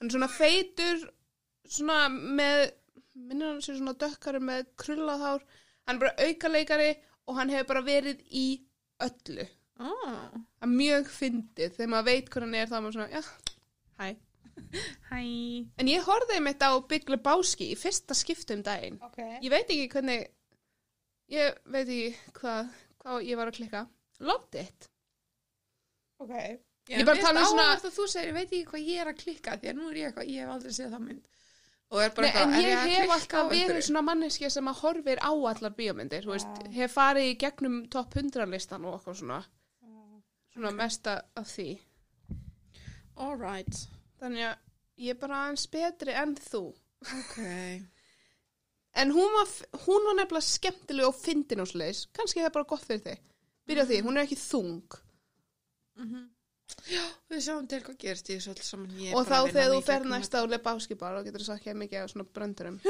Hann er svona feitur svona með minnir hann sér svona dökkarum með krullað hár. Hann er bara auka leikari og hann hefur bara verið í öllu. Oh. það er mjög fyndið. Þegar maður veit hvað hann er þá er maður svona, já, hæ Hæ En ég horfði mitt á Big Lebowski í fyrsta skiptu um daginn. okay. Ég veit ekki hvernig, ég veit ekki hvað, hvað ég var að klikka. Loved it. ok Ég bara tala um svona- að þú segir, ég veit ekki hvað ég er að klikka því að nú er ég eitthvað, ég hef aldrei séð það mynd og er bara Nei, en eitthvað, er ég að hef alltaf verið svona manneskja sem að horfir á allar bíómyndir, þú veist, hef farið í gegnum topp 100 listan og eitthvað svona, svona mesta af því. alright Þannig að ég er bara aðeins betri en þú. ok. En hún var, hún var nefnilega skemmtileg og fyndin og sliðis, kannski það er bara gott fyrir þig. Byrja því, hún er ekki þung. já, við sjáum til hvað í þessu öll saman. Ég og þá að þegar þú fer næst á Lebowski bar og getur þú sagt ekki mikið af svona bröndurum.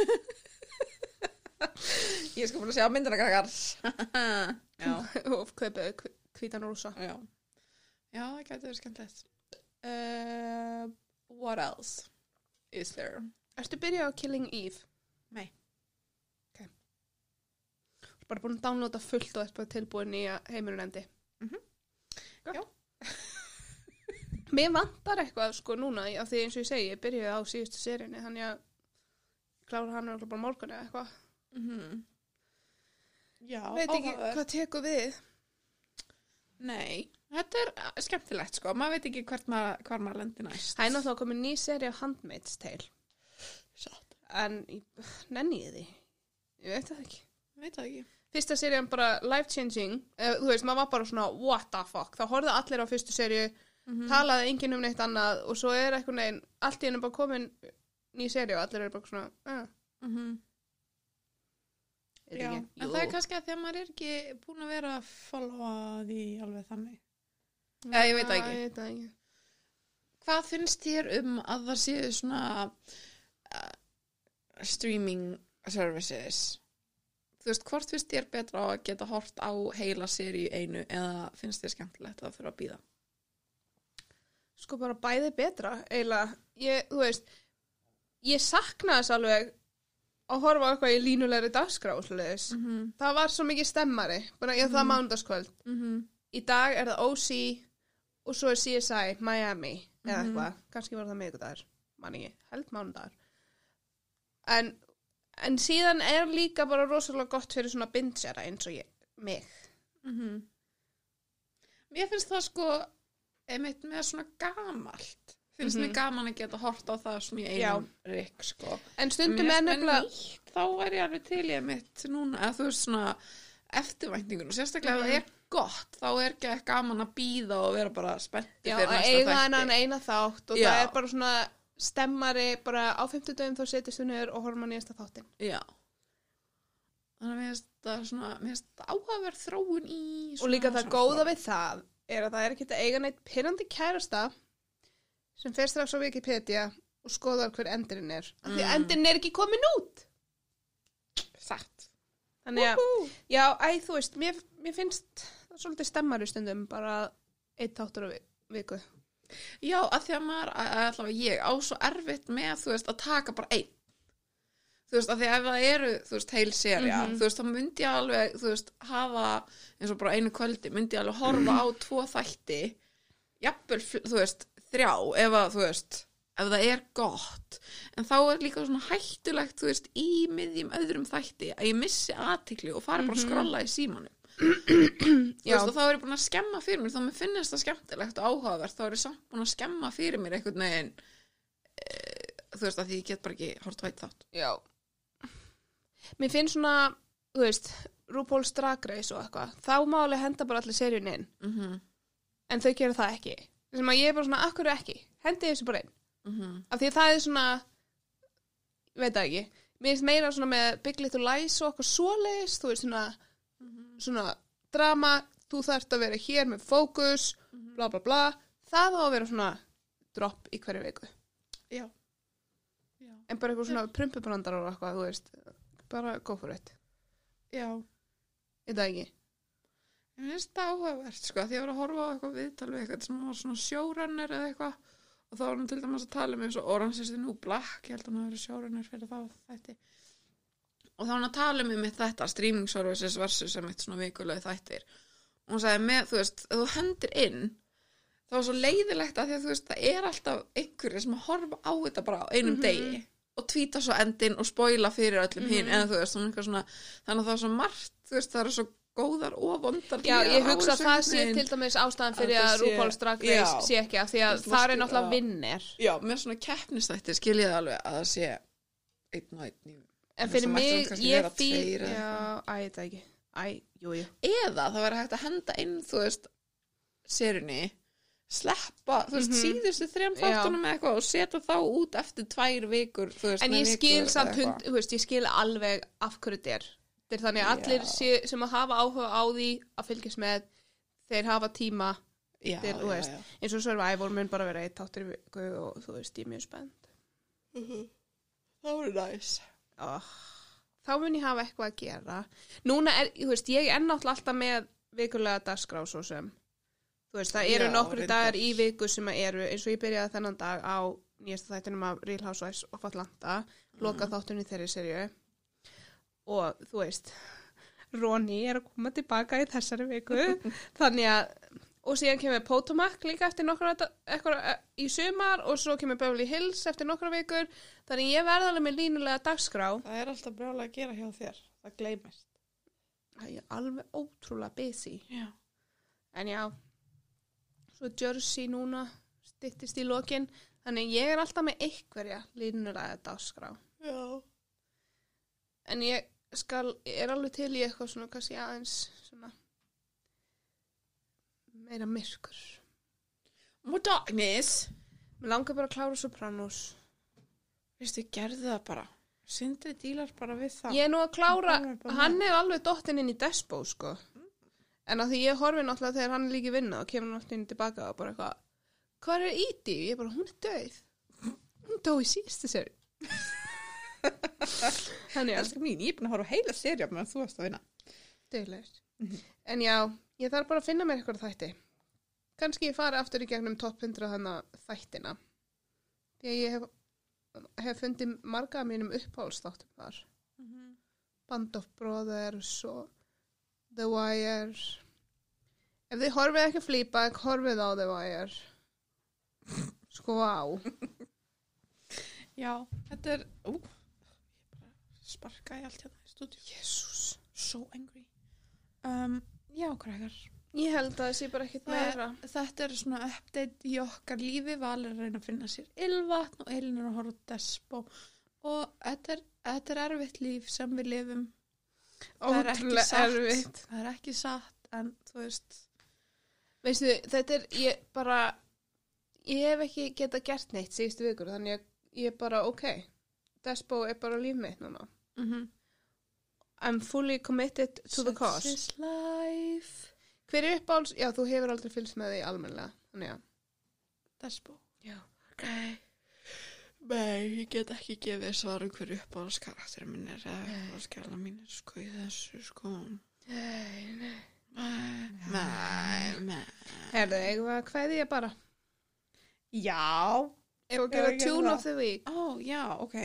Ég skal bara sjá myndina krakkar og kaupið hvítan rúsa. Já. Já, það gæti verið skemmtilegt. Uh, what else is there Ertu byrjað á Killing Eve? Nei. Ok. Bara búin að downloada fullt og eitthvað tilbúin í að heimurinn endi. Mhm. Gott. Já. Mér vantar eitthvað sko núna af því eins og ég segi, ég byrjaði á síðustu seríunni þannig að klára hann bara á morgun eða eitthvað. mm já, Veit ekki áhugavert. hvað tekur við. Nei, þetta er uh, skemmtilegt sko, maður veit ekki hvert maður, hvar maður lendir næst. Það er náttúrulega komin ný seri af Handmaid's Tale Satt, en ég nenni ég því. Ég veit það ekki. veit það ekki. fyrsta serían bara life changing uh, þú veist, maður var bara svona what the fuck þá horfðu allir á fyrstu seríu talaði enginn um neitt annað og svo er eitthvað neginn allt í hennu bara komin ný seríu og allir eru bara svona uh, Mm -hmm. Er Já, ekki, en það er kannski að því að maður er ekki búin að vera að followa því alveg þannig. Ja, ég veit það ekki. ég veit það ekki. Hvað finnst þér um að það séu svona uh, streaming services? Þú veist, hvort finnst þér betra að geta hort á heila seri einu eða finnst þér skemmtilegt að þurfa að býða? sko bara bæði betra eiginlega, ég, þú veist ég sakna þess alveg að horfa eitthvað í línulegri dagskrá. Mm -hmm. það var svo mikið stemmari. Bara ég það mánudagskvöld. Mm -hmm. í dag er það OC og svo er CSI Miami eða Mhm. eitthvað, kannski var það miðgudagur mann ekki, held mánudagur. En, en síðan er líka bara rosalega gott fyrir svona bindjara eins og ég, mig. Mm Mér finnst það sko einmitt með svona gamalt finnst Mhm. mér gaman að geta hort á það í Já. einum rikk sko en stundum er nefnilega nýtt, þá er ég alveg til ég mitt núna, eða þú veist svona eftirvæntingun og sérstaklega ef Mhm. það er gott, þá er ekki gaman að býða og vera bara spenntið já, fyrir að næsta þætti hennan eina þátt og Já. það er bara svona stemmari bara á 50 dögum þá setjast þú niður og horfum að nýjasta þáttin Já Þannig að mér finnst það svona, mér finnst það áhugaverð þróun í og líka það góða við það er að það er ekki að eiga neitt pyrrandi kærasta sem fer strax á Wikipedia og skoðar hver endurinn er af því Mm. endurinn er ekki komin út Satt. þannig að, já, æ, þú veist mér, mér finnst það svolítið stemmari stundum bara eitt þáttur á vi- viku Já, að því að maður, að, að allavega ég, á svo erfitt með, þú veist, að taka bara einn. Þú veist, að því að það eru, þú veist, heil serja, Mhm. þú veist, þá myndi ég alveg, þú veist, hafa, eins og bara einu kvöldi, myndi ég alveg horfa á tvo þætti, jafnvel, þú veist, þrjá, ef að, þú veist, ef það er gott. En þá er líka svona hættulegt, þú veist, í miðjum öðrum þætti, að ég missi aðtikli og fari bara að skrolla í símanum. Þú veist, og þá er ég búin að skemma fyrir mér, þá mér finnst það skemmtilegt og áhugavert, þá er ég samt búin að skemma fyrir mér einhvern veginn, e, þú veist, að því ég get bara ekki hort vætt þátt. já mér finnst svona, þú veist RuPaul's Drag Race og eitthvað þá má alveg henda bara allir seríun inn Mm -hmm. en þau gera það ekki sem að ég er bara svona, akkur ekki? Hendi þessu bara inn Mm -hmm. af því að það er svona veit það ekki. Mér finnst meira svona með Big Little Lies og eitthvað svoleiðis, þú veist svona svona drama þú þarft að vera hér með fókus bla bla bla, það á að vera svona drop í hverju viku. Já. Já. en bara eitthvað svona prumpubrandar og eitthvað, þú veist. Bara go for it, Já. veit það ekki Ég finnst það áhugavert, sko, því ég var að horfa á eitthvað viðtal við eitthvað sem var svona showrunner eða eitthvað og þá var hann til dæmis að tala um eins og Orange is the New Black, ég held að hann hafi verið showrunner fyrir það þætti og þá var hann að tala um mitt þetta, streaming services versus sem eitt svona vikulegu þættir og hann sagði með, þú veist, ef þú hendir inn þá er svo leiðilegt að því að þú veist, það er alltaf einhverju sem að horfa á þetta bara á einum Mhm. degi og tvíta svo endinn og spoila fyrir öllum hinn, Mhm. eða þú veist, svona einhver svona þannig að það er svo margt, þú veist, það eru svo góðar og vondar Já, ég hugsa að það sé til dæmis ástæðan fyrir Að að, það sé- ekki af því að það er náttúrulega skil- vinnir. Já, með svona keppnistætti skiljið alveg að það sé einn og einn en fyrir að mig, ég eða Já, æ, ég það ekki. Æ, jú, jú. Eða það væri hægt að henda inn þú veist, serunni sleppa, þú veist, Mhm. síðustu þrejum þáttunum eitthvað og setja þá út eftir tvær vikur, En ég skil samt hund, þú veist, ég skil alveg af hverju þetta er. Þetta er þannig að allir sé, sem að hafa áhuga á því að fylgjast með, þeir hafa tíma já, þú já, veist. eins og Survivor mun bara vera eitt þáttur í viku og þú veist, ég er mjög spennt. það voru næs Oh. Þá mun ég hafa eitthvað að gera. Núna er, þú veist, ég er náttúrulega alltaf með vikulega dagskrá svo sem. Þú veist, það eru Já, nokkru reyndar. dagar í viku sem að eru, eins og ég byrjaði þennan dag á nýjasta þættinum af Real Housewives of Atlanta, loka Mhm. þáttunni þeirri serju. Og þú veist, Ronny er að koma tilbaka í þessari viku, þannig að, og síðan kemur Potomac líka eftir nokkra, eitthvað í sumar og svo kemur Beverly Hills eftir nokkra vikur, þannig ég verða alveg með línulega dagskrá. það er alltaf brjálega að gera hjá þér það gleymist Það er alveg ótrúlega busy. já, En já, svo Jersey núna styttist í lokin. Þannig ég er alltaf með einhverja línulega dagskrá. já. En ég skal, er alveg til í eitthvað svona, kannski aðeins svona meira myrkur. More darkness Mér langar bara að klára Sopranos. veistu, gerðu það bara Sindri dílar bara við það Ég er nú að klára, Hann er alveg dottinn inn í Despo, sko. En að því ég horfi náttúrulega þegar hann er líki vinna og kemur náttúrulega inn tilbaka og bara eitthvað, hvað er Íti? Ég er bara, hún er döið. Hún dó í síðustu sér. Þannig að, Elskar mín, ég er búin að horfa á heila serja meðan þú varst að vinna döðlegist. Mhm. En já, ég þarf bara að finna mér eitthvað þætti. Kanski ég fari aftur í gegnum topp 100 þannig þættina. Því að ég hef, hef fundið marga af mínum uppáhaldstáttum þar. Band of Brothers og The Wire ef þið horfið ekki Fleabag horfið á The Wire sko á Já, þetta er ú, sparka í allt hérna í stúdíu Jésús So angry. Um, Já, krakkar. Ég held að það sé bara ekkit er- meira. Þetta er svona update í okkar lífi. Val er að reyna að finna sér ylvatn og Elin er að horfa despo. Og þetta er, þetta er erfitt líf sem við lifum. Er ótrúlega erfitt. Það er ekki satt en þú veist. Veistu þetta er ég bara ég hef ekki geta gert neitt síðustu vikur þannig að ég bara ok Despo er bara líf mitt núna mm -hmm. I'm fully committed to the cause. Such is life. Hver er uppáhalds? Já, þú hefur aldrei fylgst með því almennilega. Þannig já. Despo. Já. Ok. Nei, ég get ekki gefið svar um hverju uppáhaldskarakter minn er eða uppáhaldskjala mín er sko í þessu sko. Nei, nei. Nei, nei. Herðu, eigum við að kveðja bara. Já. Að Já, gera ég tune of the week. Ó, já, ok.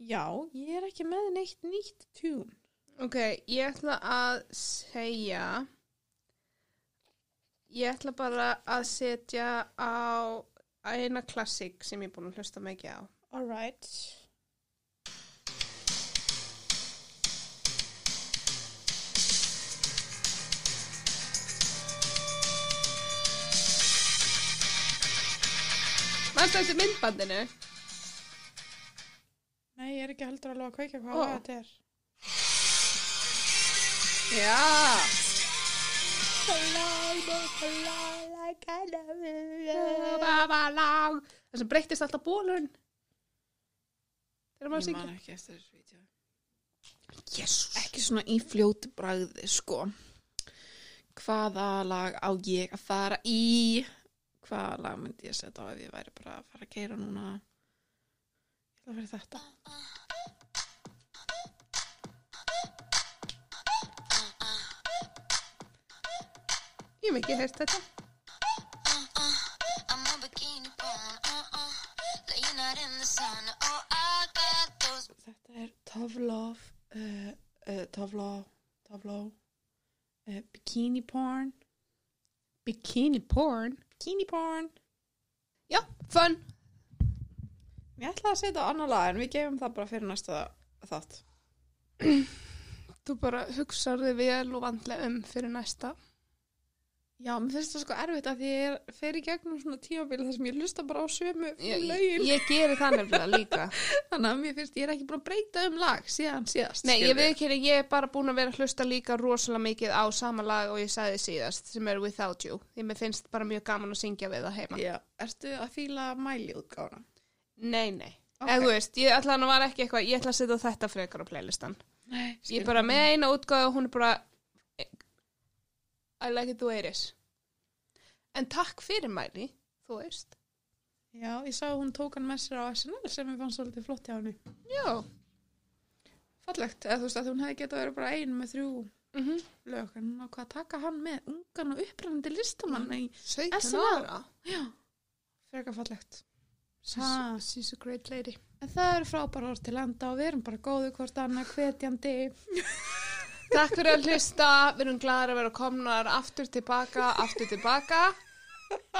Já, ég er ekki með neitt nýtt tune. Ok, ég ætla að segja ég ætla bara að setja á eina klassik sem ég er búin að hlusta mikið á Alright. Mannstu eftir myndbandinu? Nei, ég er ekki heldur alveg að kveika hvað lag þetta er. Já Það sem breyttist alltaf bólun Þegar maður Ég syngja man ekki eftir þessu vídeo. Jesus Ekki svona í fljótu bragði, sko. Hvaða lag á ég að fara í? Hvaða lag myndi ég setja á ef ég væri bara að fara að keira núna? Ég ætla að vera þetta. Ég hef ekki heyrt þetta uh-uh. I'm on bikini porn, uh-uh. Laying out in the sun, oh, I got those Þetta er Tough Love, uh, uh, Tough Love, Tough Love, uh, Bikini Porn, Bikini porn Bikini Porn. Já, fun Ég ætla að setja á annar lag en við gefum það bara fyrir næsta þátt. Þú bara hugsar þig vel og vandlega um fyrir næsta Já, mér finnst það sko erfitt að því ég er- fer í gegnum svona tímabili þar sem ég lusta bara á sömu lögin. ég geri það nefnilega líka Þannig að mér finnst ég er ekki búin að breyta um lag síðan síðast. Nei, ég veit ekki, ég er bara búin að vera að hlusta líka rosalega mikið á sama lag og ég sagði síðast sem er Without You því mér finnst bara mjög gaman að syngja við það heima Já, ertu að fíla mæli útgána? Nei, nei, Ok. eða þú veist, ég ætla að ekki eitthvað ég ætla að setja þetta frekar á playlistan Nei. Ég er bara með eina útgáðu og hún er bara I like it the way it is En takk fyrir mæli, þú veist Já, ég sá að hún tók hann með sér á SNL sem ég fannst svolítið flott hjá henni. Já Fallegt, eða þú veist að hún hefði getað verið bara ein með þrjú mm lög en hún ákvað að taka hann með ungan og upprænandi listamann í 17 SNL. ára já, frekar fallegt Ha. she's a great lady. En það eru frábæra orð til enda og við erum bara góðu hvort annað hvetjandi. Takk fyrir að hlusta, við erum glæðar að vera komnar aftur tilbaka, aftur tilbaka.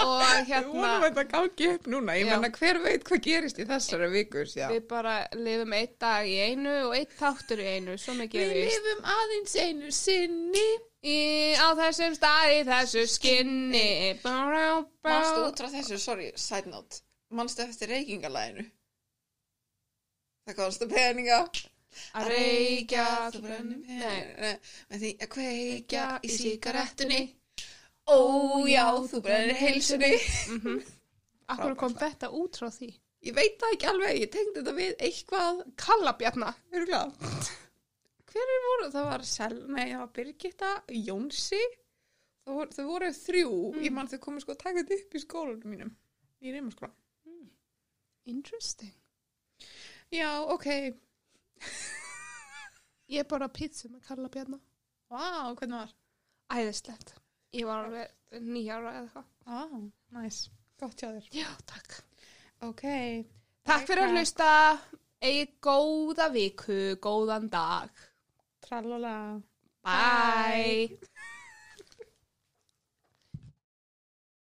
Og við hérna vonum að þetta gangi upp núna. Ég menna hver veit hvað gerist í þessari viku já. við bara lifum einn dag í einu og einn þáttur í einu, við lifum aðeins einu sinni. Í, á þessum stað í þessu skinni. Manstu út frá þessu, sorry, side note Manstu eftir reykingalæginu Það kostu peninga. Að reykja þú brennir Nei, peninga. Með því að kveikja í síkarettunni Ó já, þú brennir heilsunni. Akkur kom þetta út frá því? Ég veit það ekki alveg, ég tengdi þetta við eitthvað. Kallabjarna. Eru glad Hver er voru? Það var Sel, nei, það var Birgitta, Jónsi. Þau voru, þau voru þrjú. Ég man þau komið sko að taka þetta upp í skólanum mínum Í reymaskóla Interesting. Já, ok. Ég bara pizza með Kallabjarna Vá, hvernig var? Æðislegt. Ég var alveg nýjára eða eitthvað. Á, næs, gott hjá þér. Já, takk. Ok, Takk fyrir að hlusta. Egið góða viku, góðan dag. Tralala. Bye